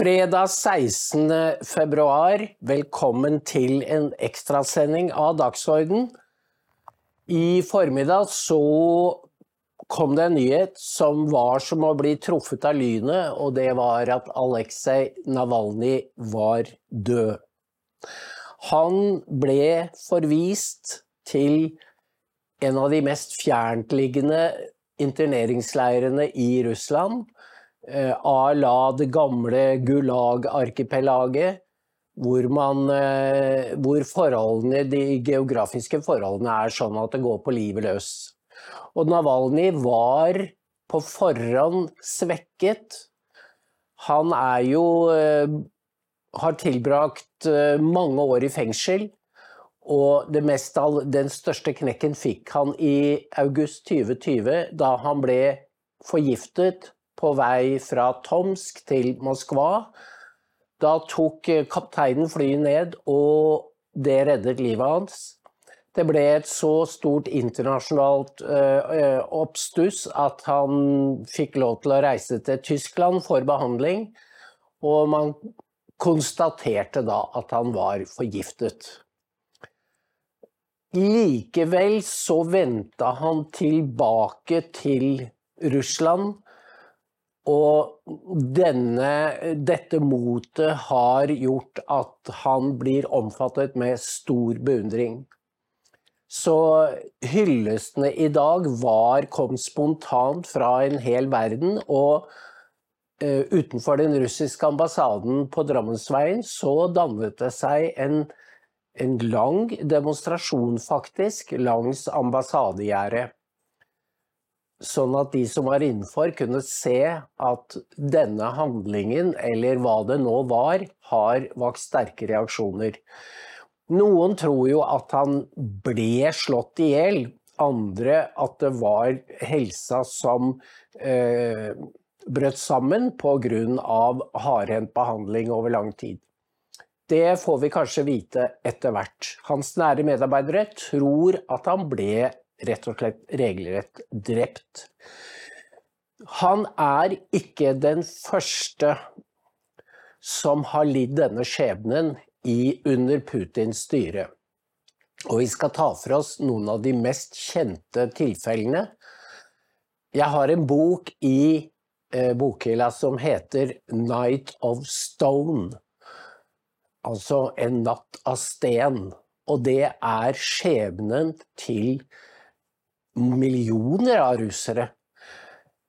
Fredag 16. februar, velkommen til en ekstrasending av Dagsorden. I formiddag så kom det en nyhet som var som å bli truffet av lynet, og det var at Aleksej Navalnyj var død. Han ble forvist til en av de mest fjerntliggende interneringsleirene i Russland la det gamle Gulag-arkipelaget, hvor, eh, hvor forholdene, de geografiske forholdene er sånn at det går på livet løs. Og Navalny var på forhånd svekket. Han er jo eh, har tilbrakt mange år i fengsel. Og mest, den største knekken fikk han i august 2020, da han ble forgiftet på vei fra Tomsk til Moskva. Da tok kapteinen flyet ned, og det reddet livet hans. Det ble et så stort internasjonalt uh, oppstuss at han fikk lov til å reise til Tyskland for behandling. Og man konstaterte da at han var forgiftet. Likevel så vendte han tilbake til Russland og denne, dette motet har gjort at han blir omfattet med stor beundring. Så hyllestene i dag var, kom spontant fra en hel verden. Og uh, utenfor den russiske ambassaden på Drammensveien så dannet det seg en, en lang demonstrasjon, faktisk, langs ambassadegjerdet. Sånn at de som var innenfor, kunne se at denne handlingen, eller hva det nå var, har vakt sterke reaksjoner. Noen tror jo at han ble slått i hjel. Andre at det var helsa som eh, brøt sammen pga. hardhendt behandling over lang tid. Det får vi kanskje vite etter hvert. Hans nære medarbeidere tror at han ble rett og slett regelrett drept. Han er ikke den første som har lidd denne skjebnen i, under Putins styre. Og vi skal ta for oss noen av de mest kjente tilfellene. Jeg har en bok i eh, bokhylla som heter 'Night of Stone'. Altså 'En natt av sten'. Og det er skjebnen til millioner av russere.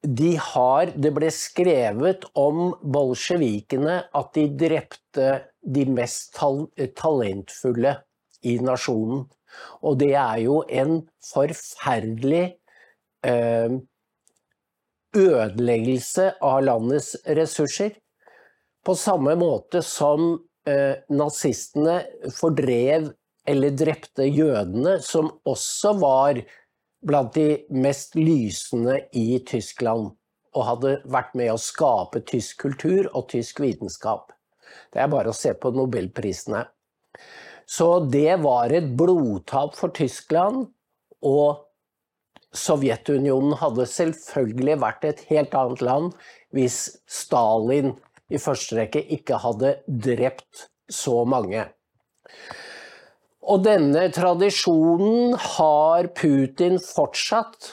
De har, det ble skrevet om bolsjevikene at de drepte de mest tal talentfulle i nasjonen. Og det er jo en forferdelig eh, ødeleggelse av landets ressurser. På samme måte som eh, nazistene fordrev eller drepte jødene, som også var blant de mest lysende i Tyskland og hadde vært med å skape tysk kultur og tysk vitenskap. Det er bare å se på nobelprisene. Så det var et blodtap for Tyskland, og Sovjetunionen hadde selvfølgelig vært et helt annet land hvis Stalin i første rekke ikke hadde drept så mange. Og denne tradisjonen har Putin fortsatt.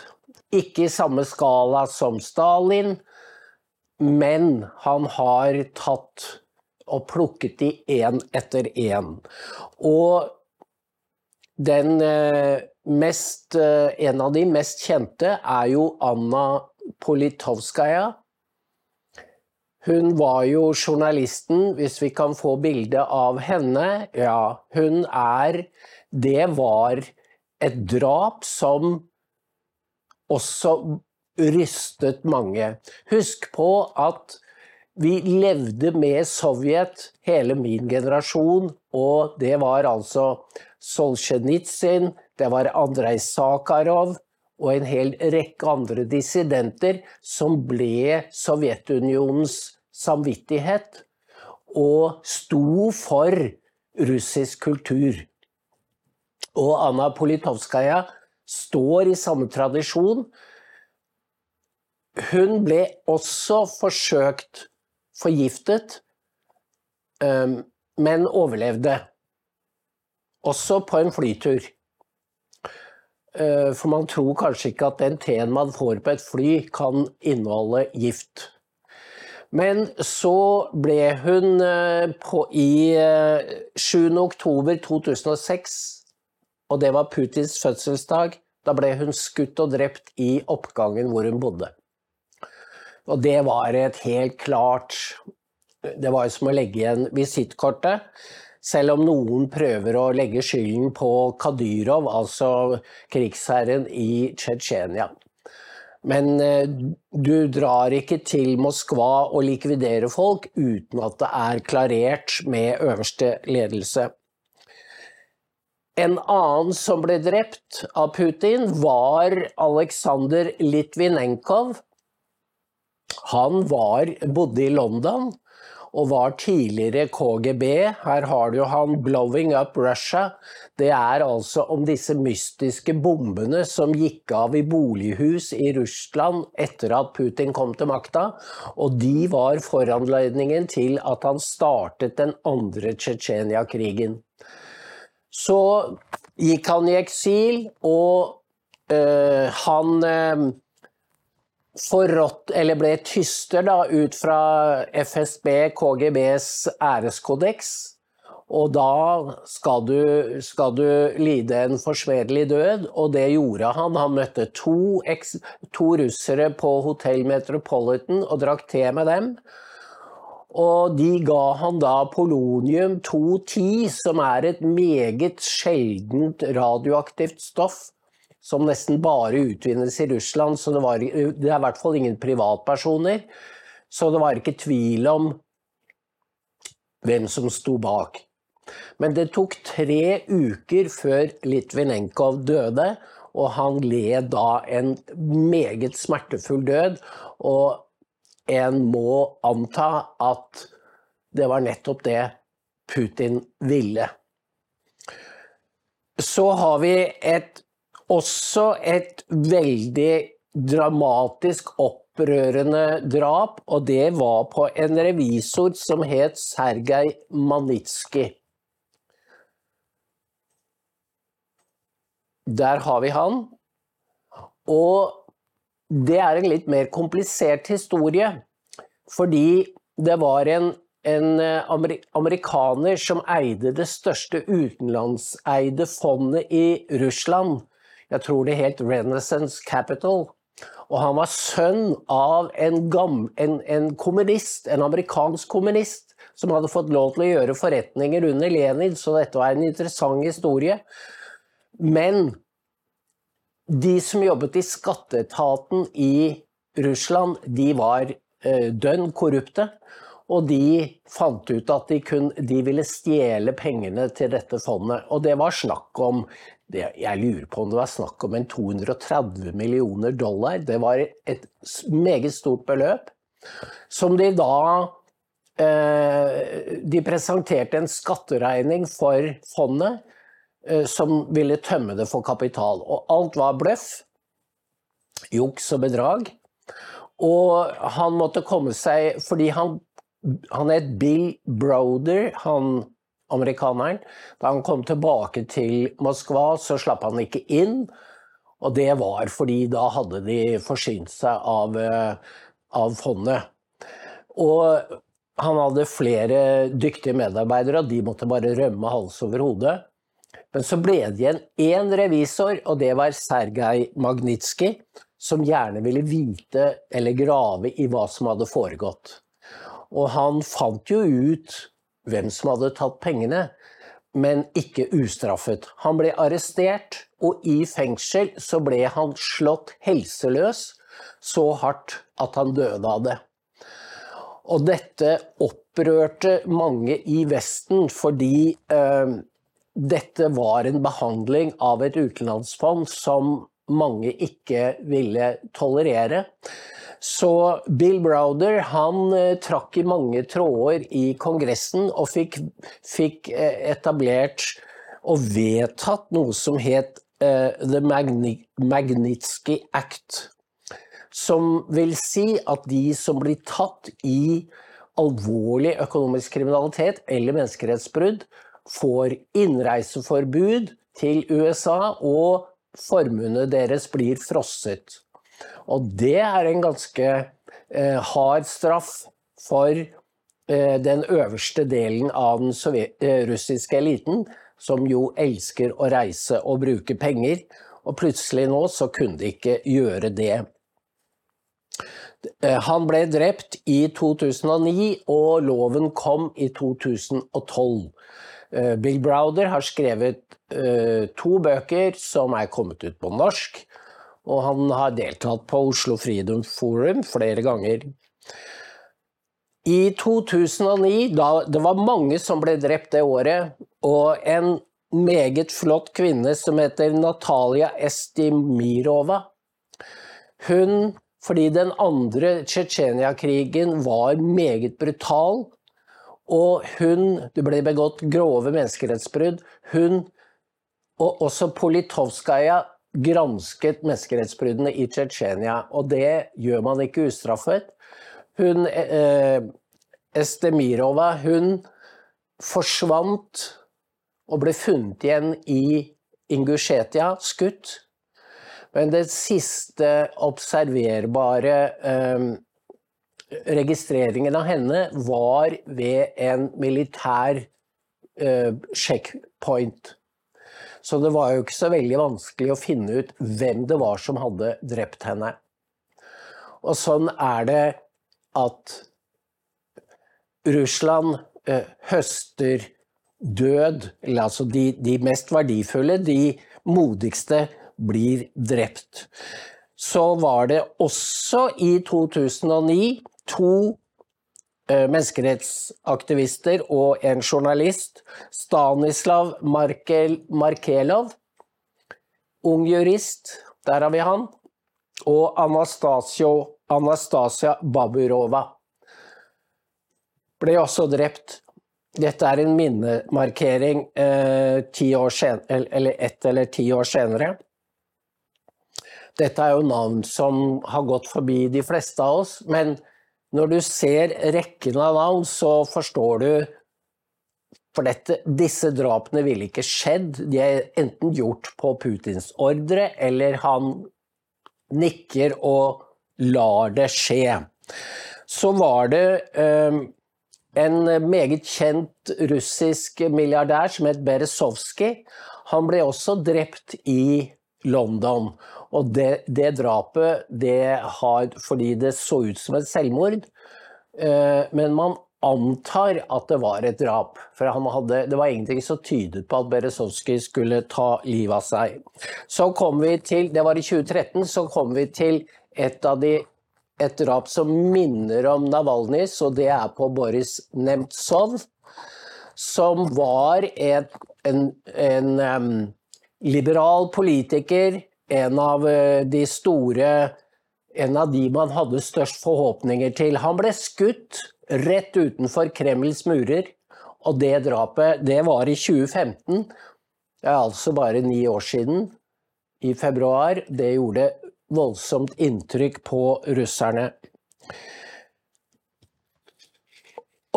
Ikke i samme skala som Stalin, men han har tatt og plukket de én etter én. Og den eh, mest, eh, en av de mest kjente er jo Anna Politovskaja, hun var jo journalisten, hvis vi kan få bilde av henne. Ja, hun er Det var et drap som også rystet mange. Husk på at vi levde med Sovjet, hele min generasjon, og det var altså Solzjenitsyn, det var Andrej Sakharov, og en hel rekke andre dissidenter som ble Sovjetunionens samvittighet og sto for russisk kultur. Og Anna Politovskaja står i samme tradisjon. Hun ble også forsøkt forgiftet, um, men overlevde. Også på en flytur. Uh, for man tror kanskje ikke at den teen man får på et fly, kan inneholde gift. Men så ble hun uh, på, i uh, 7. oktober 2006, og det var Putins fødselsdag, da ble hun skutt og drept i oppgangen hvor hun bodde. Og det var et helt klart Det var som å legge igjen visittkortet. Selv om noen prøver å legge skylden på Kadyrov, altså krigsherren i Tsjetsjenia. Men eh, du drar ikke til Moskva og likviderer folk uten at det er klarert med øverste ledelse. En annen som ble drept av Putin, var Aleksandr Litvinenkov, han var, bodde i London og var tidligere KGB. Her har du han 'Blowing Up Russia'. Det er altså om disse mystiske bombene som gikk av i bolighus i Russland etter at Putin kom til makta. Og de var foranledningen til at han startet den andre Tsjetsjenia-krigen. Så gikk han i eksil, og øh, han øh, forrådt, eller ble tyster da, ut fra FSB, KGBs æreskodeks. Og da skal du, skal du, lide en forsvedelig død, og det gjorde han. Han møtte to, to russere på Hotell Metropolitan og drakk te med dem. Og de ga han da polonium 210, som er et meget sjeldent radioaktivt stoff som nesten bare utvinnes i Russland, så det, var, det er i hvert fall ingen privatpersoner. Så det var ikke tvil om hvem som sto bak. Men det tok tre uker før Litvinenkov døde, og han led da en meget smertefull død. Og en må anta at det var nettopp det Putin ville. Så har vi et også et veldig dramatisk, opprørende drap, og det var på en revisor som het Sergej Manitskij. Der har vi han. Og det er en litt mer komplisert historie, fordi det var en, en eh, amerikaner som eide det største utenlandseide fondet i Russland jeg tror det het Renaissance Capital. Og han var sønn av en, en, en, kommunist, en amerikansk kommunist, som hadde fått lov til å gjøre forretninger under Lenin, så dette var en interessant historie. Men de som jobbet i skatteetaten i Russland, de var eh, dønn korrupte. Og de fant ut at de, kun, de ville stjele pengene til dette fondet. Og det var snakk om det, Jeg lurer på om det var snakk om en 230 millioner dollar. Det var et meget stort beløp. Som de da eh, De presenterte en skatteregning for fondet eh, som ville tømme det for kapital. Og alt var bløff. Juks og bedrag. Og han måtte komme seg Fordi han han het Bill Broder, han amerikaneren. Da han kom tilbake til Moskva, så slapp han ikke inn. Og det var fordi da hadde de forsynt seg av, eh, av fondet. Og han hadde flere dyktige medarbeidere, og de måtte bare rømme hals over hode. Men så ble det igjen én revisor, og det var Sergej Magnitskij, som gjerne ville vite eller grave i hva som hadde foregått. Og han fant jo ut hvem som hadde tatt pengene, men ikke ustraffet. Han ble arrestert, og i fengsel så ble han slått helseløs så hardt at han døde av det. Og dette opprørte mange i Vesten fordi eh, dette var en behandling av et utenlandsfond som mange ikke ville tolerere. Så Bill Browder han eh, trakk i mange tråder i Kongressen og fikk, fikk eh, etablert og vedtatt noe som het uh, The Magnitsky Act. Som vil si at de som blir tatt i alvorlig økonomisk kriminalitet eller menneskerettsbrudd, får innreiseforbud til USA, og formuene deres blir frosset. Og det er en ganske eh, hard straff for eh, den øverste delen av den eh, russiske eliten, som jo elsker å reise og bruke penger. Og plutselig nå så kunne de ikke gjøre det. Eh, han ble drept i 2009, og loven kom i 2012. Eh, Bill Browder har skrevet uh, to bøker som er kommet ut på norsk. Og han har deltatt på Oslo Freedom Forum flere ganger. I 2009, da det var mange som ble drept det året, og en meget flott kvinne som heter Natalia Estimirova Hun, fordi den andre Tsjetsjenia-krigen var meget brutal, og hun Det ble begått grove menneskerettsbrudd. Hun og også Politovskaja gransket menneskerettsbruddene i Tsjetsjenia, og det gjør man ikke ustraffet. Hun eh, Estemirova, hun forsvant og ble funnet igjen i Ingusjetia, skutt. Men det siste observerbare eh, registreringen av henne var ved en militær uh, checkpoint. Så det var jo ikke så veldig vanskelig å finne ut hvem det var som hadde drept henne. Og sånn er det at Russland uh, høster død, eller altså de, de mest verdifulle, de modigste, blir drept så var det også i 2009 to eh, menneskerettsaktivister og en journalist, Stanislav Markel, Markelov, ung jurist, der har vi han, og Anastasio, Anastasia Baburova ble også drept. Dette er en minnemarkering eh, år sen, eller ett eller ti år senere. Dette er jo navn som har gått forbi de fleste av oss, men når du ser rekken av navn, så forstår du For dette, disse drapene ville ikke skjedd. De er enten gjort på Putins ordre, eller han nikker og lar det skje. Så var det eh, en meget kjent russisk milliardær som het Berezovskij. Han ble også drept i London. Og det, det drapet, det har Fordi det så ut som et selvmord, eh, men man antar at det var et drap. For hadde, det var ingenting som tydet på at Berezovskij skulle ta livet av seg. Så kom vi til, Det var i 2013, så kom vi til et av de et drap som minner om Navalnyj, og det er på Boris Nemtsov, som var et, en, en um, liberal politiker en av eh, de store En av de man hadde størst forhåpninger til. Han ble skutt rett utenfor Kremls murer, og det drapet, det var i 2015. Det er altså bare ni år siden, i februar. Det gjorde voldsomt inntrykk på russerne.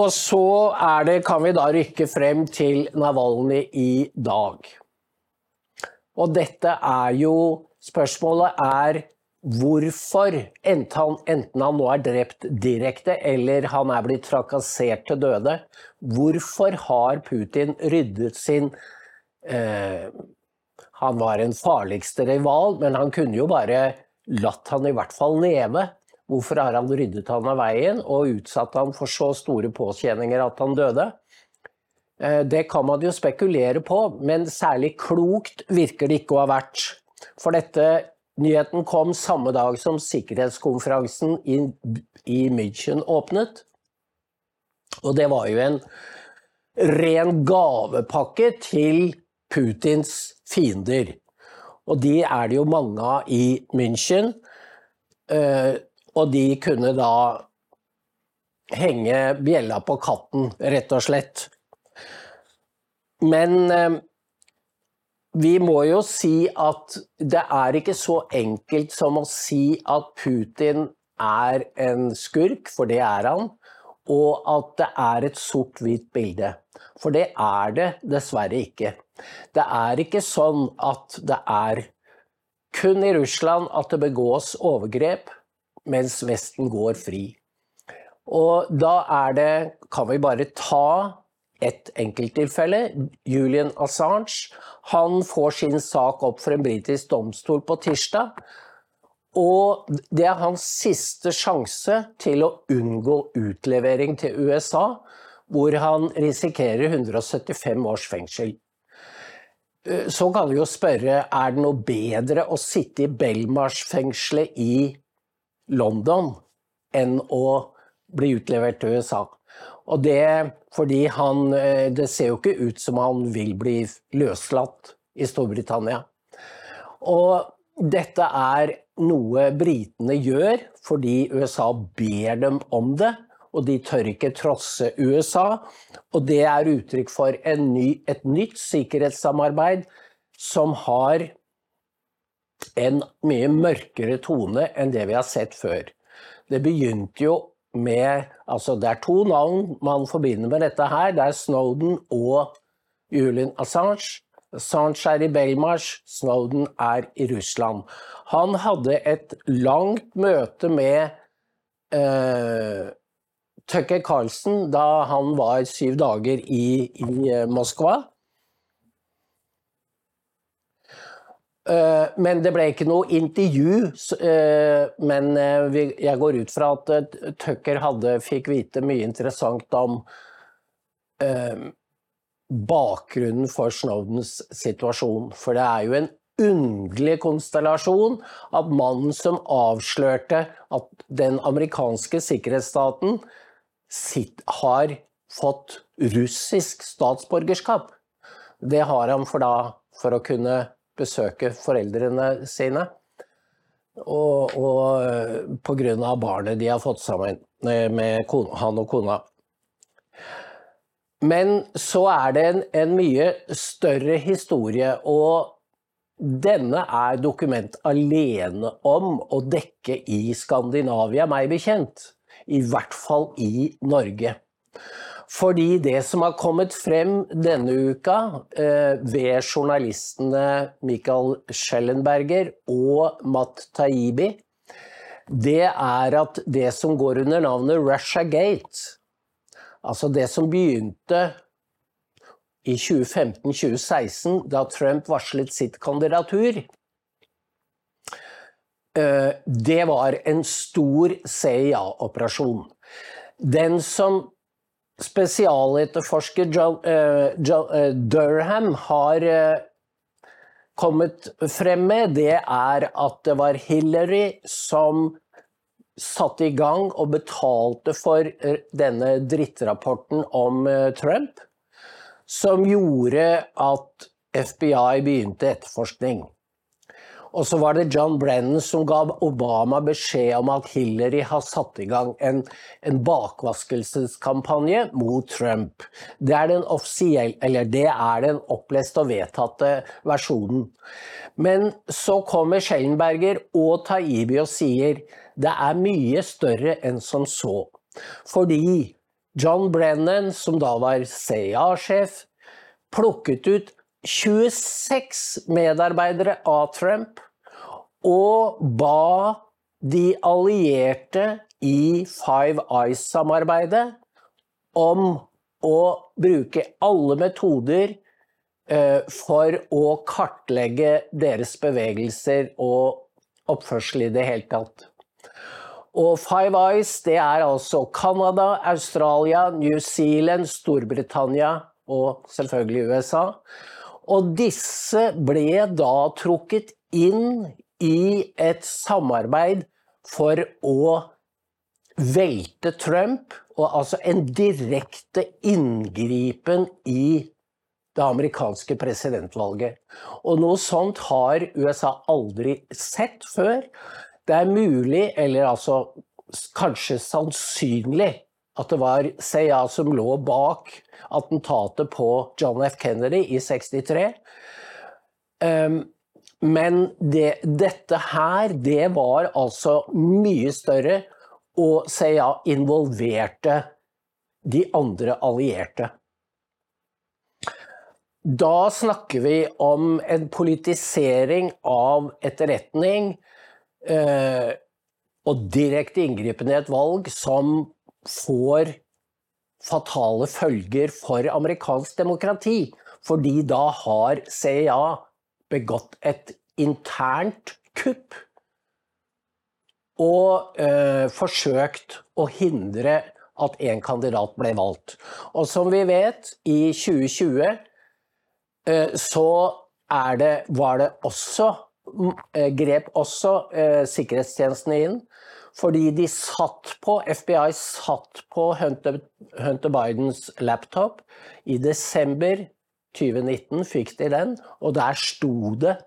Og så det, kan vi da rykke frem til Navalny i dag. Og dette er jo Spørsmålet er hvorfor, enten han, enten han nå er drept direkte eller han er blitt trakassert til døde, hvorfor har Putin ryddet sin eh, Han var en farligste rival, men han kunne jo bare latt han i hvert fall leve. Hvorfor har han ryddet han av veien og utsatt han for så store påkjenninger at han døde? Eh, det kan man jo spekulere på, men særlig klokt virker det ikke å ha vært. For dette nyheten kom samme dag som sikkerhetskonferansen i, i München åpnet. Og det var jo en ren gavepakke til Putins fiender. Og de er det jo mange av i München. Eh, og de kunne da henge bjella på katten, rett og slett. Men eh, vi må jo si at det er ikke så enkelt som å si at Putin er en skurk, for det er han. og at det er et sort-hvitt bilde. For det er det dessverre ikke. Det er ikke sånn at det er kun i Russland at det begås overgrep, mens Vesten går fri. Og da er det Kan vi bare ta et enkelttilfelle? Julian Assange. Han får sin sak opp for en britisk domstol på tirsdag. Og det er hans siste sjanse til å unngå utlevering til USA, hvor han risikerer 175 års fengsel. Eh, så kan vi jo spørre er det noe bedre å sitte i Belmarsh-fengselet i London enn å bli utlevert til USA. Og det fordi han eh, Det ser jo ikke ut som han vil bli løslatt i Storbritannia. Og dette er noe britene gjør fordi USA ber dem om det, og de tør ikke trosse USA. Og det er uttrykk for ny, et nytt sikkerhetssamarbeid som har en mye mørkere tone enn det vi har sett før. Det begynte jo med Altså, det er to navn man forbinder med dette her. Det er Snowden og Julian Assange. Assange er i Belmarsh, Snowden er i Russland. Han hadde et langt møte med uh, Tucker Carlsen da han var syv dager i, i uh, Moskva. Men det ble ikke noe intervju. men jeg går ut fra at Tucker hadde, fikk vite mye interessant om bakgrunnen for Snowdens situasjon. For det er jo en underlig konstellasjon at mannen som avslørte at den amerikanske sikkerhetsstaten har fått russisk statsborgerskap. Det har han for, da, for å kunne besøke foreldrene sine. Og, og pga. barnet de har fått sammen med han og kona. Men så er det en, en mye større historie, og denne er dokument alene om å dekke i Skandinavia, meg bekjent. I hvert fall i Norge. Fordi det som har kommet frem denne uka eh, ved journalistene Michael Schellenberger og Matt Taibi, det er at det som går under navnet Russia Gate, Altså det som begynte i 2015-2016, da Trump varslet sitt kandidatur, eh, det var en stor CIA-operasjon. Den som spesialetterforsker eh, uh, Durham har kommet frem med, det er at det var Hillary som satte i gang og betalte for denne drittrapporten om Trump, som gjorde at FBI begynte etterforskning. Og så var det John Brennan som ga Obama beskjed om at Hillary har satt i gang en, en bakvaskelseskampanje mot Trump. Det er den offisielle, eller det er den oppleste og vedtatte versjonen. Men så kommer Schellenberger og Taibi og sier det er mye større enn som så. Fordi John Brennan, som da var CIA-sjef, plukket ut 26 medarbeidere av Trump og ba de allierte i Five Eyes-samarbeidet om å bruke alle metoder eh, for å kartlegge deres bevegelser og oppførsel i det hele tatt. Og Five Eyes det er altså Canada, Australia, New Zealand, Storbritannia og selvfølgelig USA. Og disse ble da trukket inn i et samarbeid for å velte Trump, og altså en direkte inngripen i det amerikanske presidentvalget. Og noe sånt har USA aldri sett før. Det er mulig, eller altså kanskje sannsynlig, at det var CIA som lå bak attentatet på John F. Kennedy i 63. Um, men det, dette her, det var altså mye større, og CIA involverte de andre allierte. Da snakker vi om en politisering av etterretning eh, og direkte inngripen i et valg som får fatale følger for amerikansk demokrati. Fordi da har CIA begått et internt kupp og eh, forsøkt å hindre at én kandidat ble valgt. Og som vi vet, i 2020 eh, så det, var det også eh, Grep også eh, sikkerhetstjenestene inn. Fordi de satt på FBI satt på Hunter, Hunter Bidens laptop. I desember 2019 fikk de den, og der sto det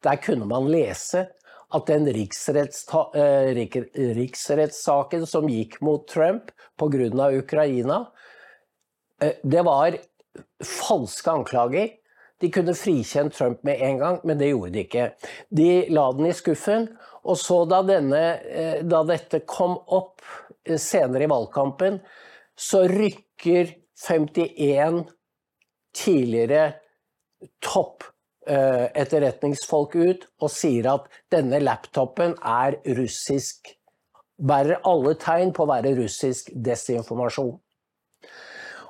Der kunne man lese at den eh, riksrettssaken som gikk mot Trump pga. Ukraina, eh, det var falske anklager. De kunne frikjent Trump med en gang, men det gjorde de ikke. De la den i skuffen. Og så da, denne, eh, da dette kom opp senere i valgkampen, så rykker 51 tidligere topp Eh, etterretningsfolk ut og sier at denne laptopen er russisk Bærer alle tegn på å være russisk desinformasjon.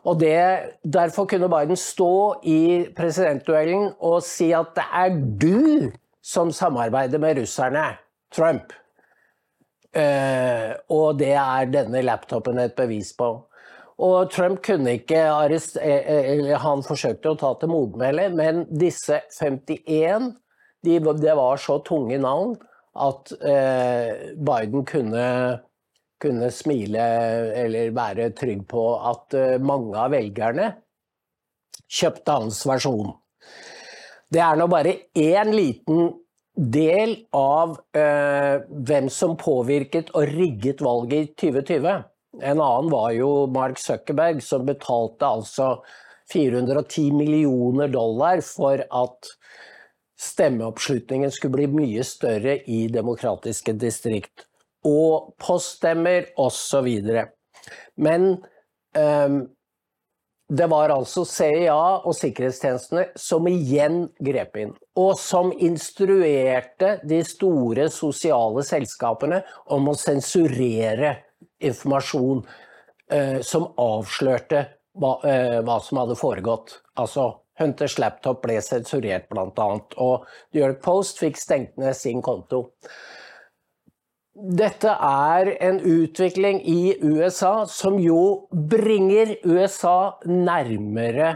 Og det, Derfor kunne Biden stå i presidentduellen og si at det er du som samarbeider med russerne, Trump. Uh, og det er denne laptopen et bevis på. Og Trump kunne ikke arrestere eh, eh, Han forsøkte å ta til motmæle, men disse 51 de, det var så tunge navn at uh, Biden kunne, kunne, smile eller være trygg på at eh, mange av velgerne kjøpte hans versjon. Det er nå bare én liten del av eh, hvem som påvirket og rigget valget i 2020. En annen var jo Mark Zuckerberg, som betalte altså 410 millioner dollar for at stemmeoppslutningen skulle bli mye større i demokratiske distrikt. Og poststemmer osv. Men um, det var altså CIA og sikkerhetstjenestene som igjen grep inn. Og som instruerte de store sosiale selskapene om å sensurere informasjon eh, som avslørte hva, eh, hva, som hadde foregått. Altså, Hunters laptop ble sensurert, bl.a. Og New York Post fikk stengt ned sin konto. Dette er en utvikling i USA som jo bringer USA nærmere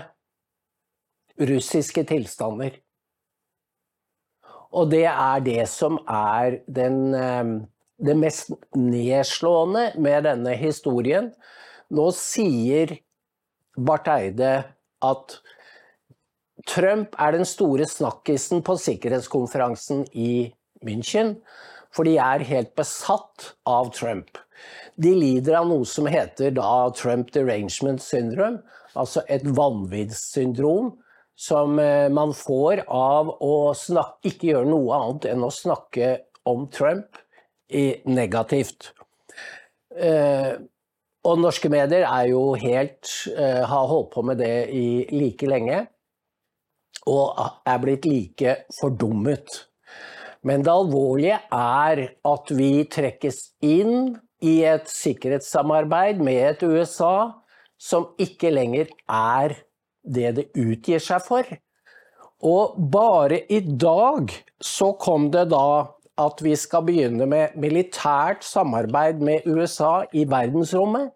russiske tilstander. Og det er det som er den eh, det mest nedslående med denne historien Nå sier Barth Eide at Trump er den store snakkisen på sikkerhetskonferansen i München, for de er helt besatt av Trump. De lider av noe som heter da Trump derangement syndrome, altså et vanviddssyndrom som eh, man får av å snakke, ikke gjøre noe annet enn å snakke om Trump negativt. Eh, og norske medier er jo helt eh, har holdt på med det i like lenge. Og er blitt like fordummet. Men det alvorlige er at vi trekkes inn i et sikkerhetssamarbeid med et USA som ikke lenger er det det utgir seg for. Og bare i dag så kom det da at vi skal begynne med militært samarbeid med USA i verdensrommet.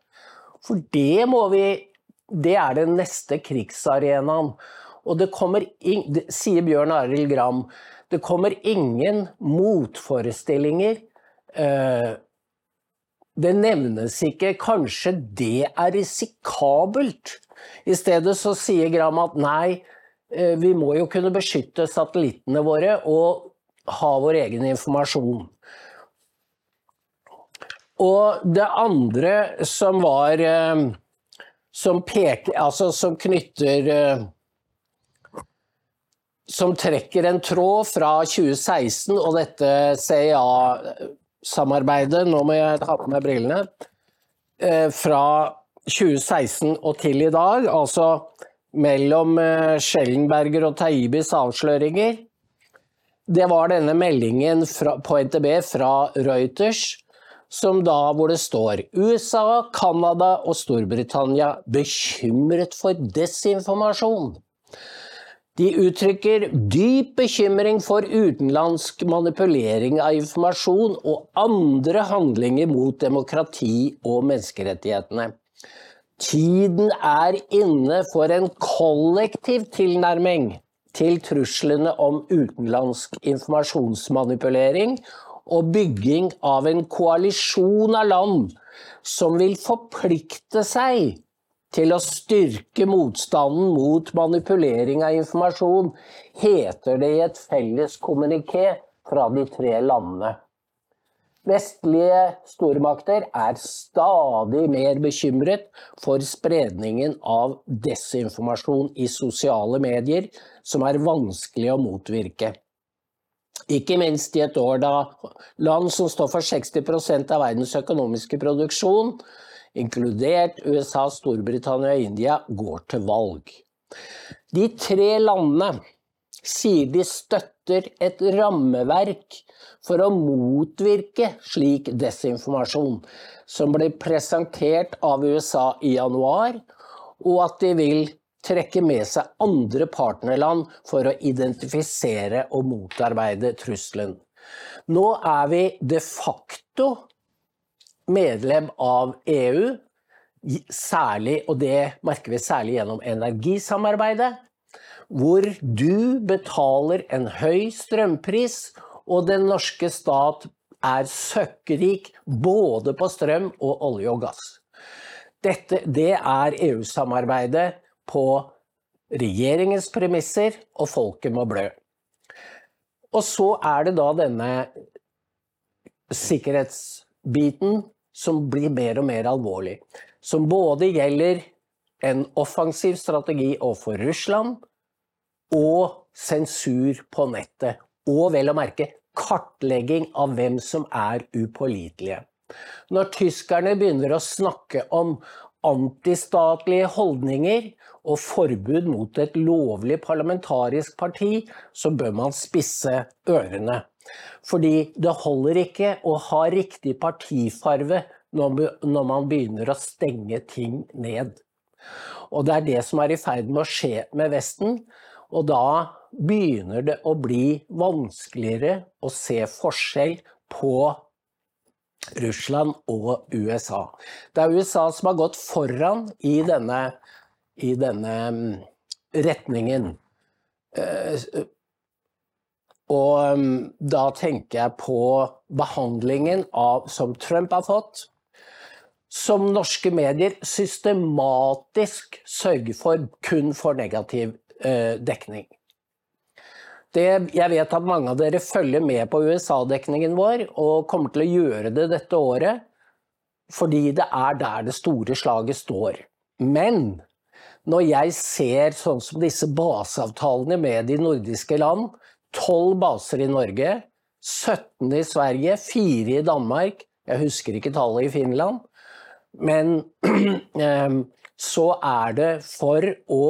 For det må vi Det er den neste krigsarenaen. Og det kommer ing, sier Bjørn Arild Gram, det kommer ingen motforestillinger. Eh, det nevnes ikke. Kanskje det er risikabelt? I stedet så sier Gram at nei, eh, vi må jo kunne beskytte satellittene våre. og ha vår egen informasjon. Og det andre som var eh, Som peker Altså som knytter Som trekker en tråd fra 2016 og dette CIA-samarbeidet Nå må jeg ta på meg brillene. Eh, fra 2016 og til i dag, altså mellom eh, Schellenberger og Taibis avsløringer, det var denne meldingen fra, på NTB fra Reuters, som da, hvor det står USA, Canada og Storbritannia bekymret for desinformasjon. De uttrykker dyp bekymring for utenlandsk manipulering av informasjon og andre handlinger mot demokrati og menneskerettighetene. Tiden er inne for en kollektiv tilnærming til truslene om utenlandsk informasjonsmanipulering og bygging av en koalisjon av land som vil forplikte seg til å styrke motstanden mot manipulering av informasjon, heter det i et felles kommuniké fra de tre landene. Vestlige stormakter er stadig mer bekymret for spredningen av desinformasjon i sosiale medier, som er vanskelig å motvirke. Ikke minst i et år da land som står for 60% av verdens økonomiske produksjon, inkludert USA, Storbritannia og India, går til valg. De tre landene sier de støtter et rammeverk for å motvirke slik desinformasjon, som ble presentert av USA i januar, og at de vil trekke med seg andre partnerland for å identifisere og motarbeide trusselen. Nå er vi de facto medlem av EU, særlig, og det merker vi særlig gjennom energisamarbeidet, hvor du betaler en høy strømpris, og den norske stat er søkkrik både på strøm og olje og gass. Dette, det er EU-samarbeidet på regjeringens premisser, og folket må blø. Og så er det da denne sikkerhetsbiten som blir mer og mer alvorlig. Som både gjelder en offensiv strategi overfor Russland og sensur på nettet. Og vel å merke kartlegging av hvem som er upålitelige. Når tyskerne begynner å snakke om antistatlige holdninger og forbud mot et lovlig parlamentarisk parti, så bør man spisse ørene. Fordi det holder ikke å ha riktig partifarve når man begynner å stenge ting ned. Og det er det som er i ferd med å skje med Vesten. Og da begynner det å bli vanskeligere å se forskjell på Russland og USA. Det er USA som har gått foran i denne, i denne mm, retningen. Eh, og um, da tenker jeg på behandlingen av, som Trump har fått, som norske medier systematisk sørger for kun for negativ uh, dekning. Det, jeg vet at mange av dere følger med på USA-dekningen vår, og kommer til å gjøre det dette året, fordi det er der det store slaget står. Men når jeg ser sånn som disse baseavtalene med de nordiske land, Tolv baser i Norge, 17 i Sverige, 4 i Danmark. Jeg husker ikke tallet i Finland. Men ehm, så er det for å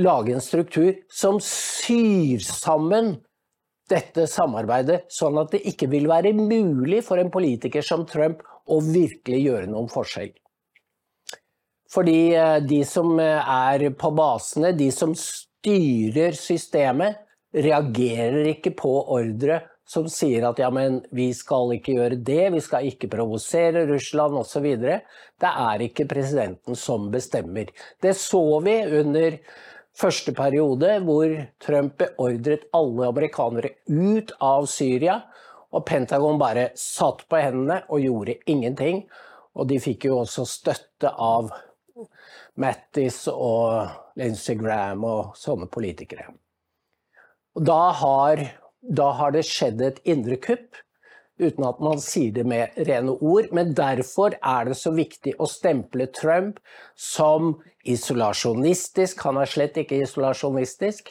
lage en struktur som syr sammen dette samarbeidet, sånn at det ikke vil være mulig for en politiker som Trump å virkelig gjøre noen forskjell. Fordi eh, de som eh, er på basene, de som styrer systemet, reagerer ikke på ordre som sier at ja, men vi skal ikke gjøre det, vi skal ikke provosere Russland osv. Det er ikke presidenten som bestemmer. Det så vi under første periode, hvor Trump beordret alle amerikanere ut av Syria. Og Pentagon bare satt på hendene og gjorde ingenting. Og de fikk jo også støtte av Mattis og Lindsey Graham og sånne politikere. Da har, da har det skjedd et indre kupp, uten at man sier det med rene ord. Men derfor er det så viktig å stemple Trump som isolasjonistisk. Han er slett ikke isolasjonistisk.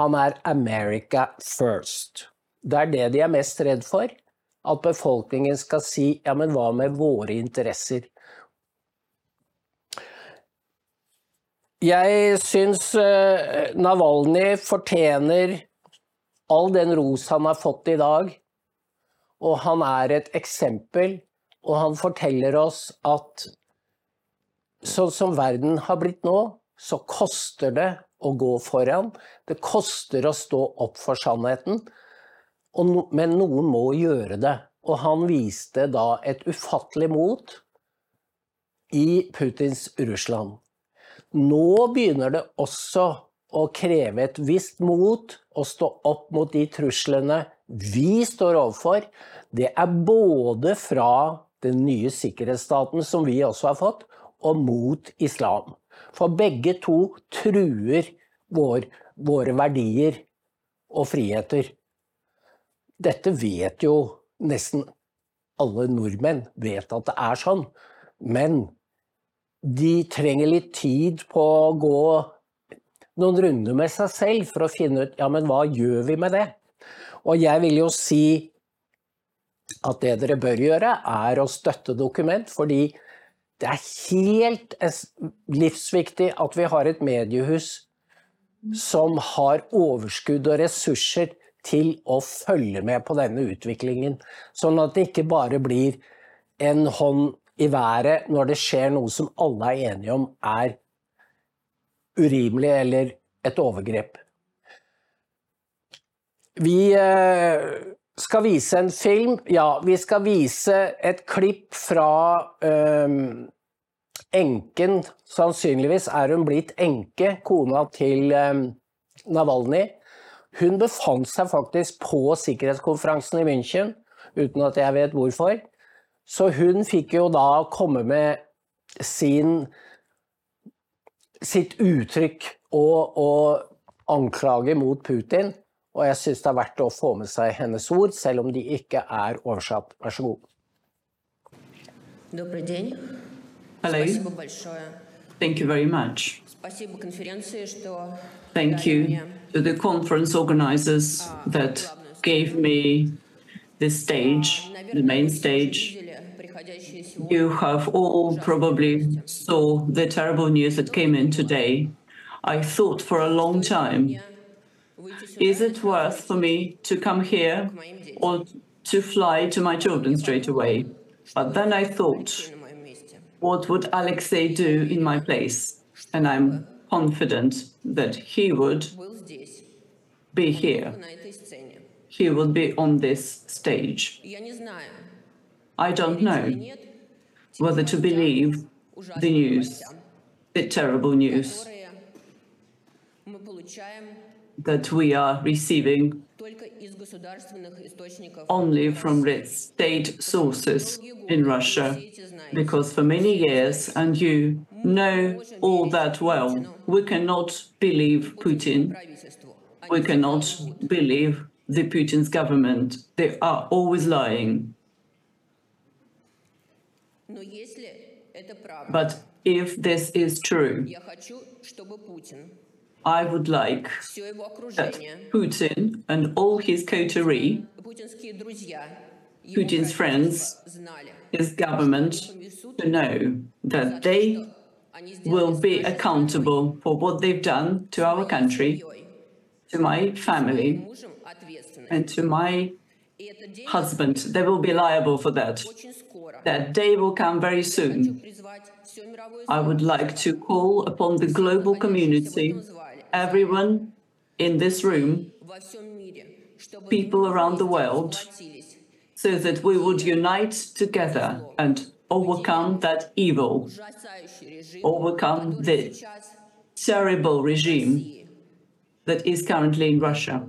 Han er America first. Det er det de er mest redd for. At befolkningen skal si ja, men hva med våre interesser? Jeg syns uh, Navalnyj fortjener all den ros han har fått i dag. Og han er et eksempel, og han forteller oss at sånn som verden har blitt nå, så koster det å gå foran. Det koster å stå opp for sannheten. No, men noen må gjøre det. Og han viste da et ufattelig mot i Putins Russland. Nå begynner det også å kreve et visst mot å stå opp mot de truslene vi står overfor. Det er både fra den nye sikkerhetsstaten som vi også har fått, og mot islam. For begge to truer vår, våre verdier og friheter. Dette vet jo nesten alle nordmenn, vet at det er sånn. Men de trenger litt tid på å gå noen runder med seg selv for å finne ut ja, men hva gjør vi med det? Og jeg vil jo si at det dere bør gjøre, er å støtte dokument, fordi det er helt livsviktig at vi har et mediehus som har overskudd og ressurser til å følge med på denne utviklingen. Sånn at det ikke bare blir en hånd i været når det skjer noe som alle er enige om er urimelig eller et overgrep. Vi eh, skal vise en film. Ja, vi skal vise et klipp fra um, enken. Sannsynligvis er hun blitt enke, kona til um, Navalnyj. Hun befant seg faktisk på sikkerhetskonferansen i München, uten at jeg vet hvorfor. Så hun fikk jo da komme med sin, sitt uttrykk og, og anklage mot Putin. Og jeg syns det er verdt å få med seg hennes ord, selv om de ikke er oversatt. Vær så god. Hello. Thank you very much. Thank you to the conference organizers that gave me the stage, the main stage. You have all probably saw the terrible news that came in today. I thought for a long time, is it worth for me to come here or to fly to my children straight away? But then I thought, what would Alexei do in my place? And I'm confident that he would be here. He will be on this stage. I don't know. whether to believe the news, the terrible news. That we are receiving only from state sources in Russia, because for many years, and you know all that well, we cannot believe Putin, we cannot believe the Putin's government. They are always lying. But if this is true, I would like that Putin and all his coterie, Putin's friends, his government, to know that they will be accountable for what they've done to our country, to my family, and to my husband. They will be liable for that. That day will come very soon. I would like to call upon the global community everyone in this room, people around the world, so that we would unite together and overcome that evil, overcome the terrible regime that is currently in Russia.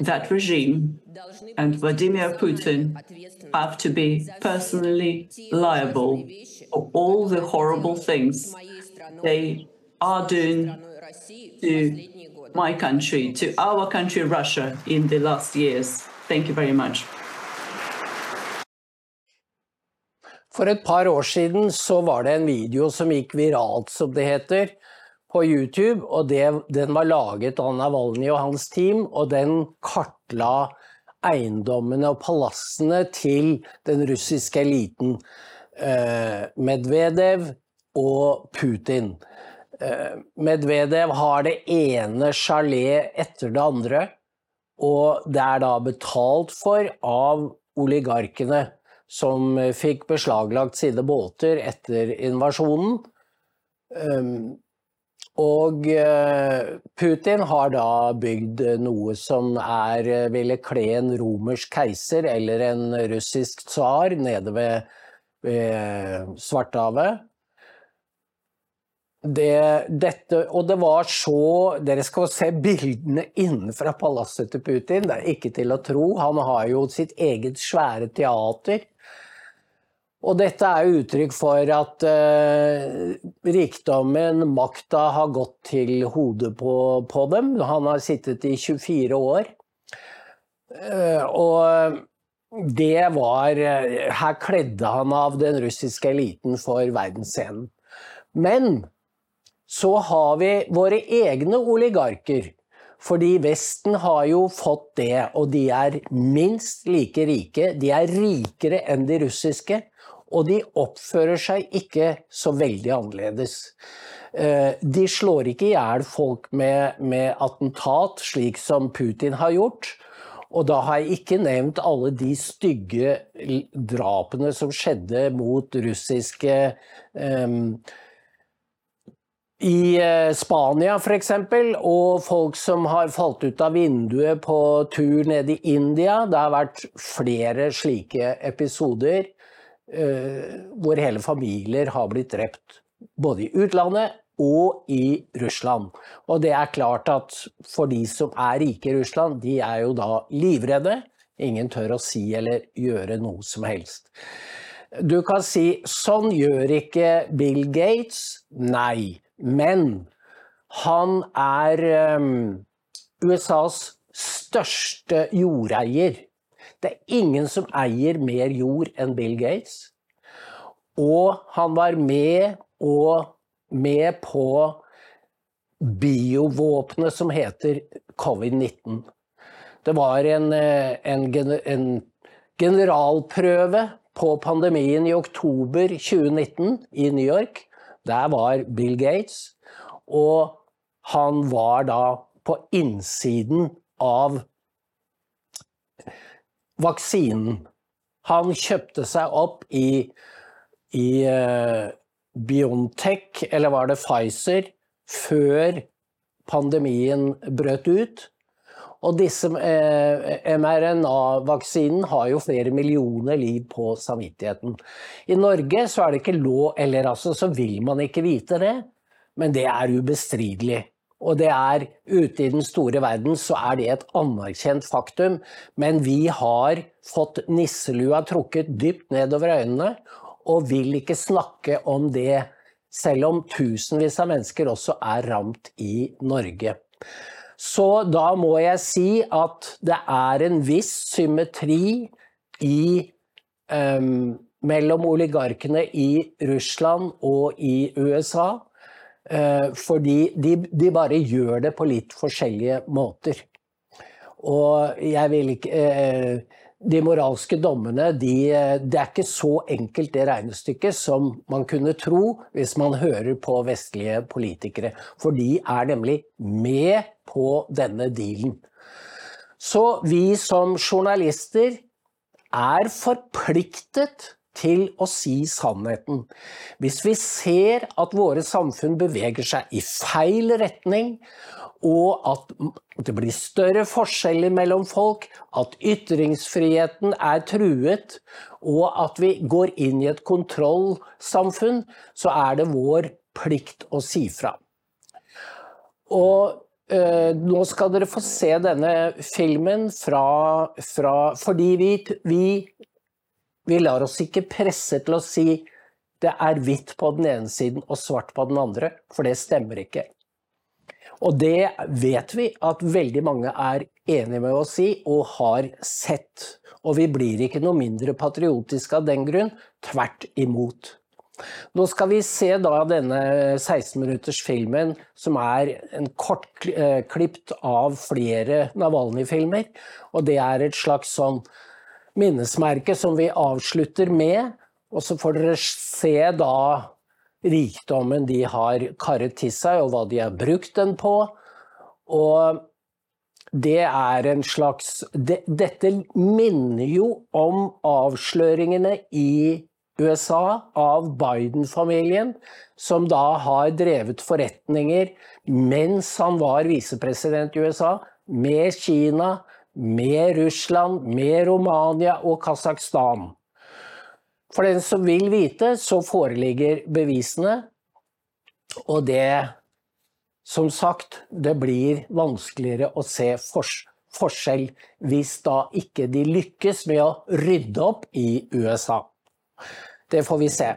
That regime and Vladimir Putin have to be personally liable for all the horrible things they are doing to my country, to our country, Russia, in the last years. Thank you very much. For et par år siden så var det en video som gikk viralt, som det heter, på YouTube. og det, Den var laget av Navalnyj og hans team, og den kartla eiendommene og palassene til den russiske eliten. Eh, Medvedev og Putin. Medvedev har det ene sjalet etter det andre, og det er da betalt for av oligarkene som fikk beslaglagt sine båter etter invasjonen. Og Putin har da bygd noe som er, ville kle en romersk keiser eller en russisk tsar nede ved, ved Svartehavet. Det, dette, og det var så Dere skal se bildene innenfra palasset til Putin. Det er ikke til å tro. Han har jo sitt eget svære teater. Og dette er uttrykk for at eh, rikdommen, makta, har gått til hodet på, på, dem. Han har sittet i 24 år. Eh, og det var uh, Her kledde han av den russiske eliten for verdensscenen. Men så har vi våre egne oligarker. Fordi Vesten har jo fått det, og de er minst like rike. De er rikere enn de russiske, og de oppfører seg ikke så veldig annerledes. Eh, de slår ikke i hjel folk med, med, attentat, slik som Putin har gjort. Og da har jeg ikke nevnt alle de stygge drapene som skjedde mot russiske um, i eh, Spania f.eks., og folk som har falt ut av vinduet på tur ned i India. Det har vært flere slike episoder hvor hele familier har blitt drept. Både i utlandet og i Russland. Og det er klart at for de som er rike i Russland, de er jo da livredde. Ingen tør å si eller gjøre noe som helst. Du kan si sånn gjør ikke Bill Gates. Nei. Men han er um, USAs største jordeier. Det er ingen som eier mer jord enn Bill Gates. Og han var med, med på biovåpenet som heter covid-19. Det var en, eh, en, en, generalprøve på pandemien i oktober 2019 i New York. Der var Bill Gates, og han var da på innsiden av vaksinen. Han kjøpte seg opp i, i uh, Biontech, eller var det Pfizer, før pandemien brøt ut. Og disse eh, mRNA-vaksinen har jo flere millioner liv på samvittigheten. I Norge så er det ikke lov, eller altså så vil man ikke vite det, men det er ubestridelig. Og det er ute i den store verden så er det et anerkjent faktum, men vi har fått nisselua trukket dypt nedover øynene og vil ikke snakke om det, selv om tusenvis av mennesker også er ramt i Norge. Så da må jeg si at det er en viss symmetri i, um, mellom oligarkene i Russland og i USA. Uh, fordi de, de, bare gjør det på litt forskjellige måter. Og jeg vil ikke uh, de moralske dommene, de, det er ikke så enkelt det regnestykket som man kunne tro hvis man hører på vestlige politikere. For de er nemlig med på denne dealen. Så vi som journalister er forpliktet til å si sannheten. Hvis vi ser at våre samfunn beveger seg i feil retning, og at det blir større forskjeller mellom folk, at ytringsfriheten er truet, og at vi går inn i et kontrollsamfunn, så er det vår plikt å si fra. Og Uh, nå skal dere få se denne filmen fra, fra Fordi vi, vi, vi, lar oss ikke presse til å si det er hvitt på den ene siden og svart på den andre, for det stemmer ikke. Og det vet vi at veldig mange er enige med oss i og har sett. Og vi blir ikke noe mindre patriotiske av den grunn, tvert imot. Nå skal vi se da denne 16 minutters filmen, som er en kortklipt eh, av flere Navalny-filmer. Og det er et slags sånn minnesmerke som vi avslutter med. Og så får dere se da rikdommen de har karret til seg, og hva de har brukt den på. Og det er en slags det, Dette minner jo om avsløringene i USA av Biden-familien, som da har drevet forretninger mens han var visepresident i USA, med Kina, med Russland, med Romania og Kasakhstan. For den som vil vite, så foreligger bevisene, og det som sagt, det blir vanskeligere å se fors forskjell hvis da ikke de lykkes med å rydde opp i USA. Det får vi se.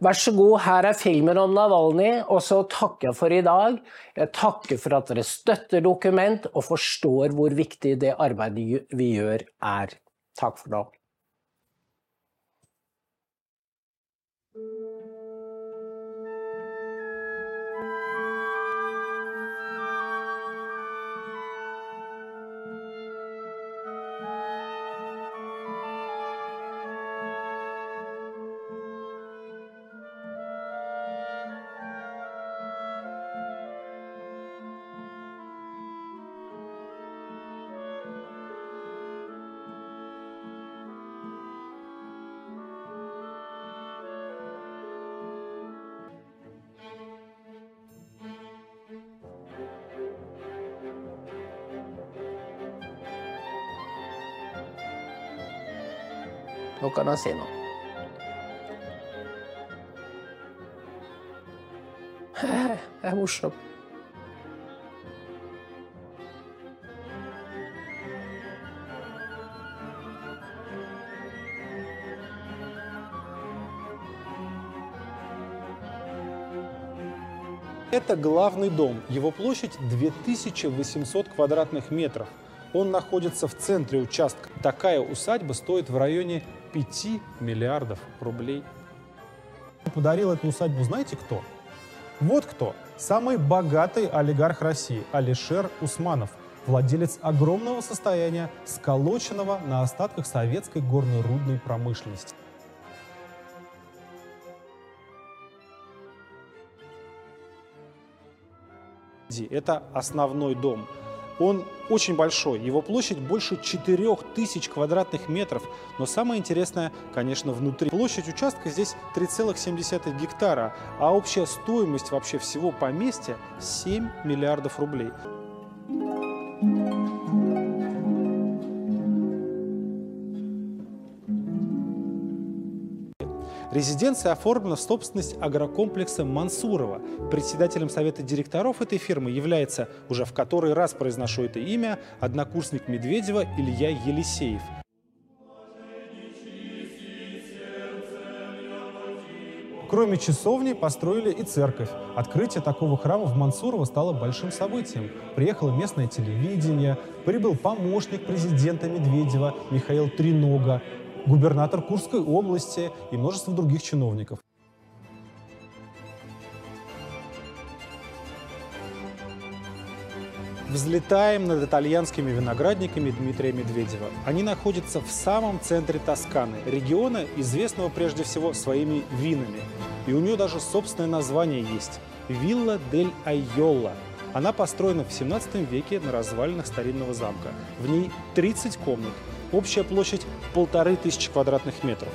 Vær så god, her er filmen om Navalny, og så takker jeg for i dag. Jeg takker for at dere støtter Dokument og forstår hvor viktig det arbeidet vi gjør er. Takk for nå. Kan han si noe. Det er morsomt. Это главный дом. Его площадь 2800 квадратных метров. Он находится в центре участка. Такая усадьба стоит в районе 5 миллиардов рублей. Подарил эту усадьбу знаете кто? Вот кто. Самый богатый олигарх России Алишер Усманов. Владелец огромного состояния, сколоченного на остатках советской горно-рудной промышленности. Это основной дом. Он очень большой, его площадь больше 4000 квадратных метров. Но самое интересное, конечно, внутри. Площадь участка здесь 3,7 гектара, а общая стоимость вообще всего поместья 7 миллиардов рублей. Резиденция оформлена в собственность агрокомплекса Мансурова. Председателем совета директоров этой фирмы является, уже в который раз произношу это имя, однокурсник Медведева Илья Елисеев. Кроме часовни, построили и церковь. Открытие такого храма в Мансурово стало большим событием. Приехало местное телевидение, прибыл помощник президента Медведева Михаил Тринога, губернатор Курской области и множество других чиновников. Взлетаем над итальянскими виноградниками Дмитрия Медведева. Они находятся в самом центре Тосканы, региона, известного прежде всего своими винами. И у нее даже собственное название есть – Вилла дель Айолла. Она построена в 17 веке на развалинах старинного замка. В ней 30 комнат, Общая площадь полторы тысячи квадратных метров.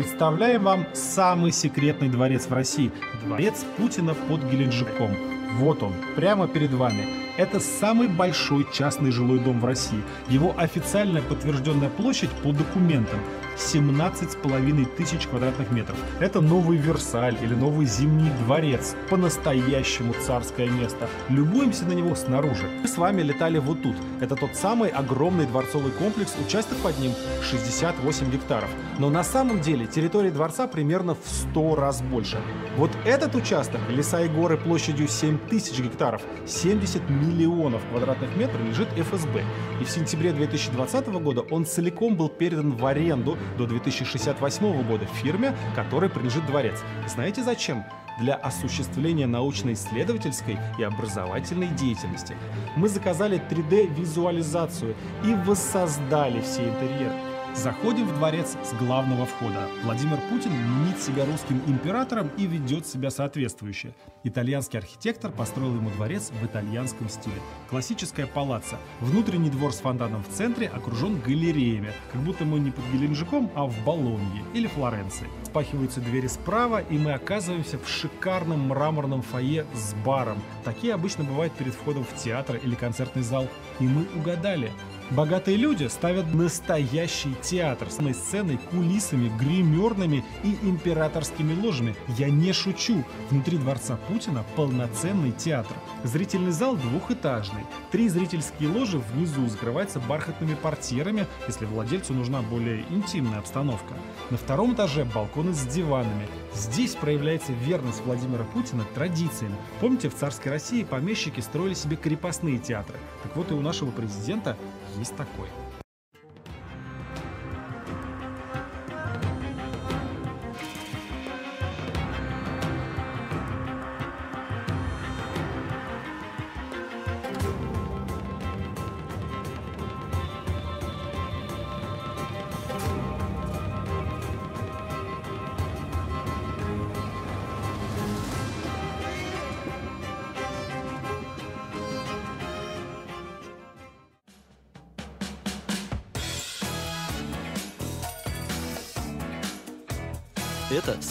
Представляем вам самый секретный дворец в России. Дворец Путина под Геленджиком. Вот он, прямо перед вами. Это самый большой частный жилой дом в России. Его официальная подтвержденная площадь по документам 17,5 тысяч квадратных метров. Это новый Версаль или новый Зимний дворец. По-настоящему царское место. Любуемся на него снаружи. Мы с вами летали вот тут. Это тот самый огромный дворцовый комплекс, участок под ним 68 гектаров. Но на самом деле территория дворца примерно в 100 раз больше. Вот этот участок, леса и горы площадью 7 тысяч гектаров, 70 миллионов квадратных метров лежит ФСБ. И в сентябре 2020 года он целиком был передан в аренду до 2068 года фирме, которой принадлежит дворец. Знаете зачем? для осуществления научно-исследовательской и образовательной деятельности. Мы заказали 3D-визуализацию и воссоздали все интерьеры. Заходим в дворец с главного входа. Владимир Путин мнит себя русским императором и ведет себя соответствующе. Итальянский архитектор построил ему дворец в итальянском стиле. Классическая палаца. Внутренний двор с фонтаном в центре окружен галереями, как будто мы не под Геленджиком, а в Болонье или Флоренции. Спахиваются двери справа, и мы оказываемся в шикарном мраморном фойе с баром. Такие обычно бывают перед входом в театр или концертный зал. И мы угадали. Богатые люди ставят настоящий театр с сценой, кулисами, гримерными и императорскими ложами. Я не шучу. Внутри дворца Путина полноценный театр. Зрительный зал двухэтажный. Три зрительские ложи внизу закрываются бархатными портьерами, если владельцу нужна более интимная обстановка. На втором этаже балконы с диванами. Здесь проявляется верность Владимира Путина традициям. Помните, в царской России помещики строили себе крепостные театры. Так вот и у нашего президента есть такой.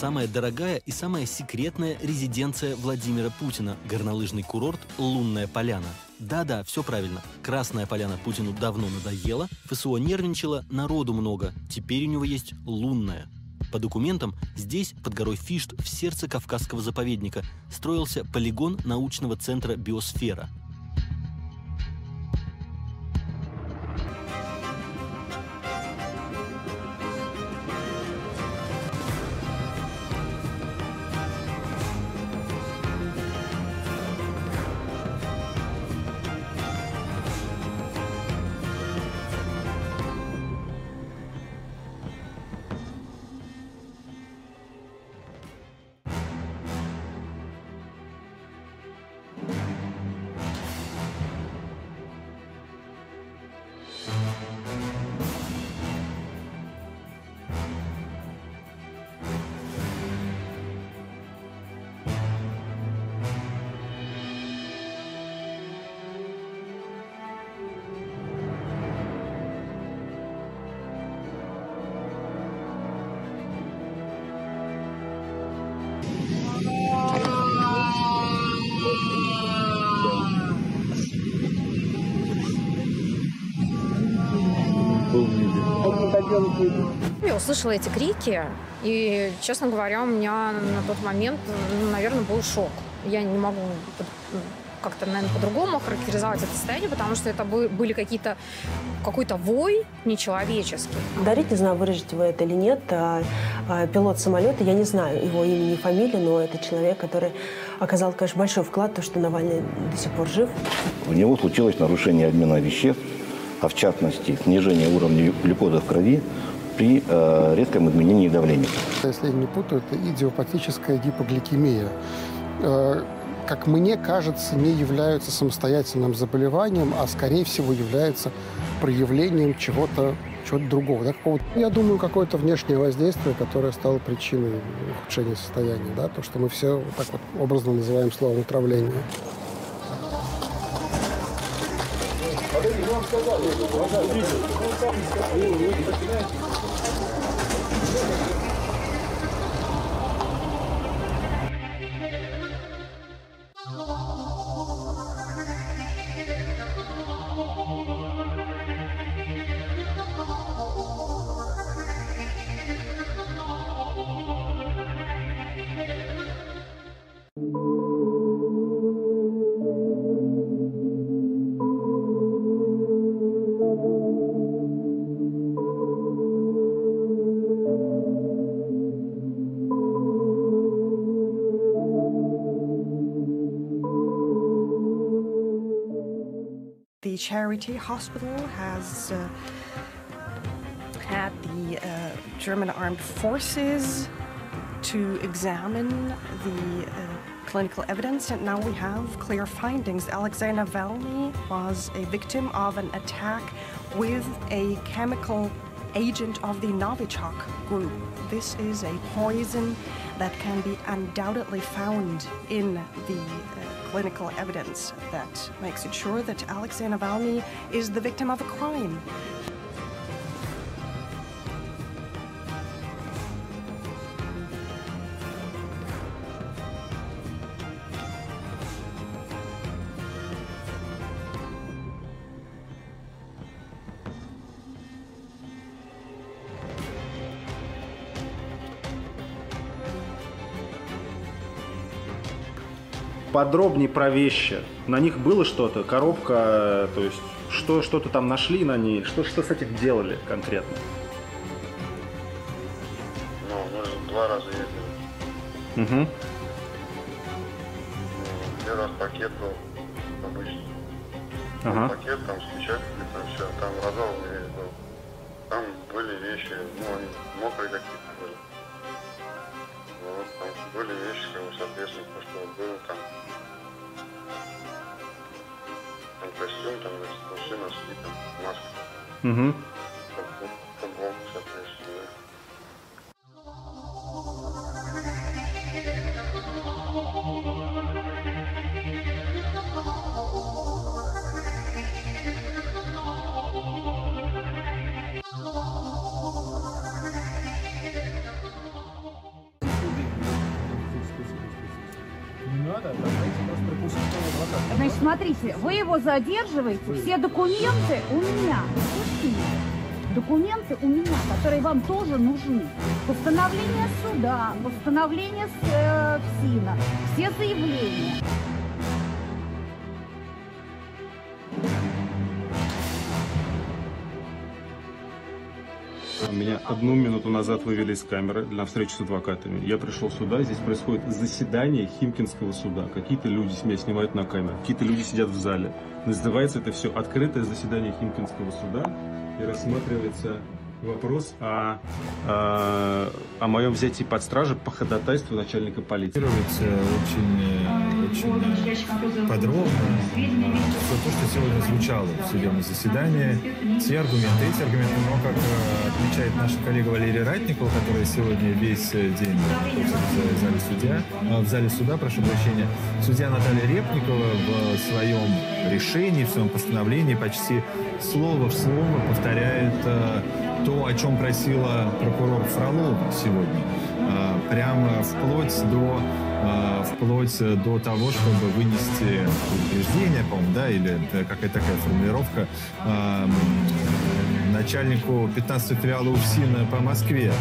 Самая дорогая и самая секретная резиденция Владимира Путина – горнолыжный курорт «Лунная поляна». Да-да, все правильно. Красная поляна Путину давно надоела, ФСО нервничала, народу много. Теперь у него есть лунная. По документам, здесь, под горой Фишт, в сердце Кавказского заповедника, строился полигон научного центра «Биосфера». Услышала эти крики, и, честно говоря, у меня на тот момент, ну, наверное, был шок. Я не могу как-то, наверное, по-другому характеризовать это состояние, потому что это были какие-то какой-то вой нечеловеческий. Дарить, не знаю, выразите вы это или нет, а, а, пилот самолета, я не знаю его имени и фамилии, но это человек, который оказал, конечно, большой вклад, то, что Навальный до сих пор жив. У него случилось нарушение обмена веществ, а в частности снижение уровня глюкозы в крови при э, резком изменении давления. Если я не путаю, это идиопатическая гипогликемия. Э, как мне кажется, не являются самостоятельным заболеванием, а скорее всего является проявлением чего-то чего-то другого. Да, какого я думаю, какое-то внешнее воздействие, которое стало причиной ухудшения состояния. Да, то, что мы все так вот образно называем словом отравление. The charity hospital has uh, had the uh, German armed forces to examine the uh, clinical evidence, and now we have clear findings. Alexei Navalny was a victim of an attack with a chemical agent of the Novichok group. This is a poison that can be undoubtedly found in the uh, clinical evidence that makes it sure that Alexei Navalny is the victim of a crime. Подробнее про вещи. На них было что-то? Коробка, то есть что, что-то там нашли на ней? Что, что с этим делали конкретно? Ну, мы же два раза ездили. Угу. Первый раз пакет был обычный. Ага. Угу. Значит, смотрите, вы его задерживаете, все документы у меня. Меня. Документы у меня, которые вам тоже нужны. Постановление суда, постановление э, все заявления. Меня одну минуту назад вывели из камеры на встречу с адвокатами. Я пришел сюда, здесь происходит заседание Химкинского суда. Какие-то люди меня снимают на камеру, какие-то люди сидят в зале. Называется это все открытое заседание Химкинского суда и рассматривается вопрос о, о, о моем взятии под стражу по ходатайству начальника полиции. очень, очень подробно все то, что сегодня звучало в судебном заседании, те аргументы, эти аргументы, но как э, отмечает наша коллега Валерия Ратникова, которая сегодня весь э, день в зале судья, э, в зале суда, прошу прощения, судья Наталья Репникова в своем решении, в своем постановлении почти слово в слово повторяет то, о чем просила прокурор Фролова сегодня. Прямо вплоть до э, вплоть до того, чтобы вынести предупреждение, по-моему, да, или какая-то такая формулировка э, начальнику 15 филиала УФСИНа по Москве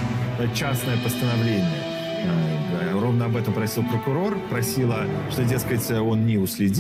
частное постановление. Э, Ровно об этом просил прокурор, просила, что, дескать, он не уследил.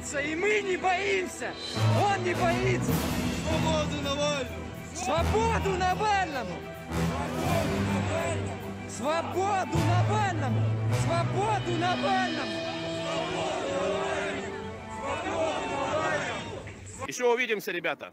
Боится, и мы не боимся. Он не боится. Свободу Навальному! Свободу Навальному! Свободу Навальному! Свободу Навальному! Еще увидимся, ребята.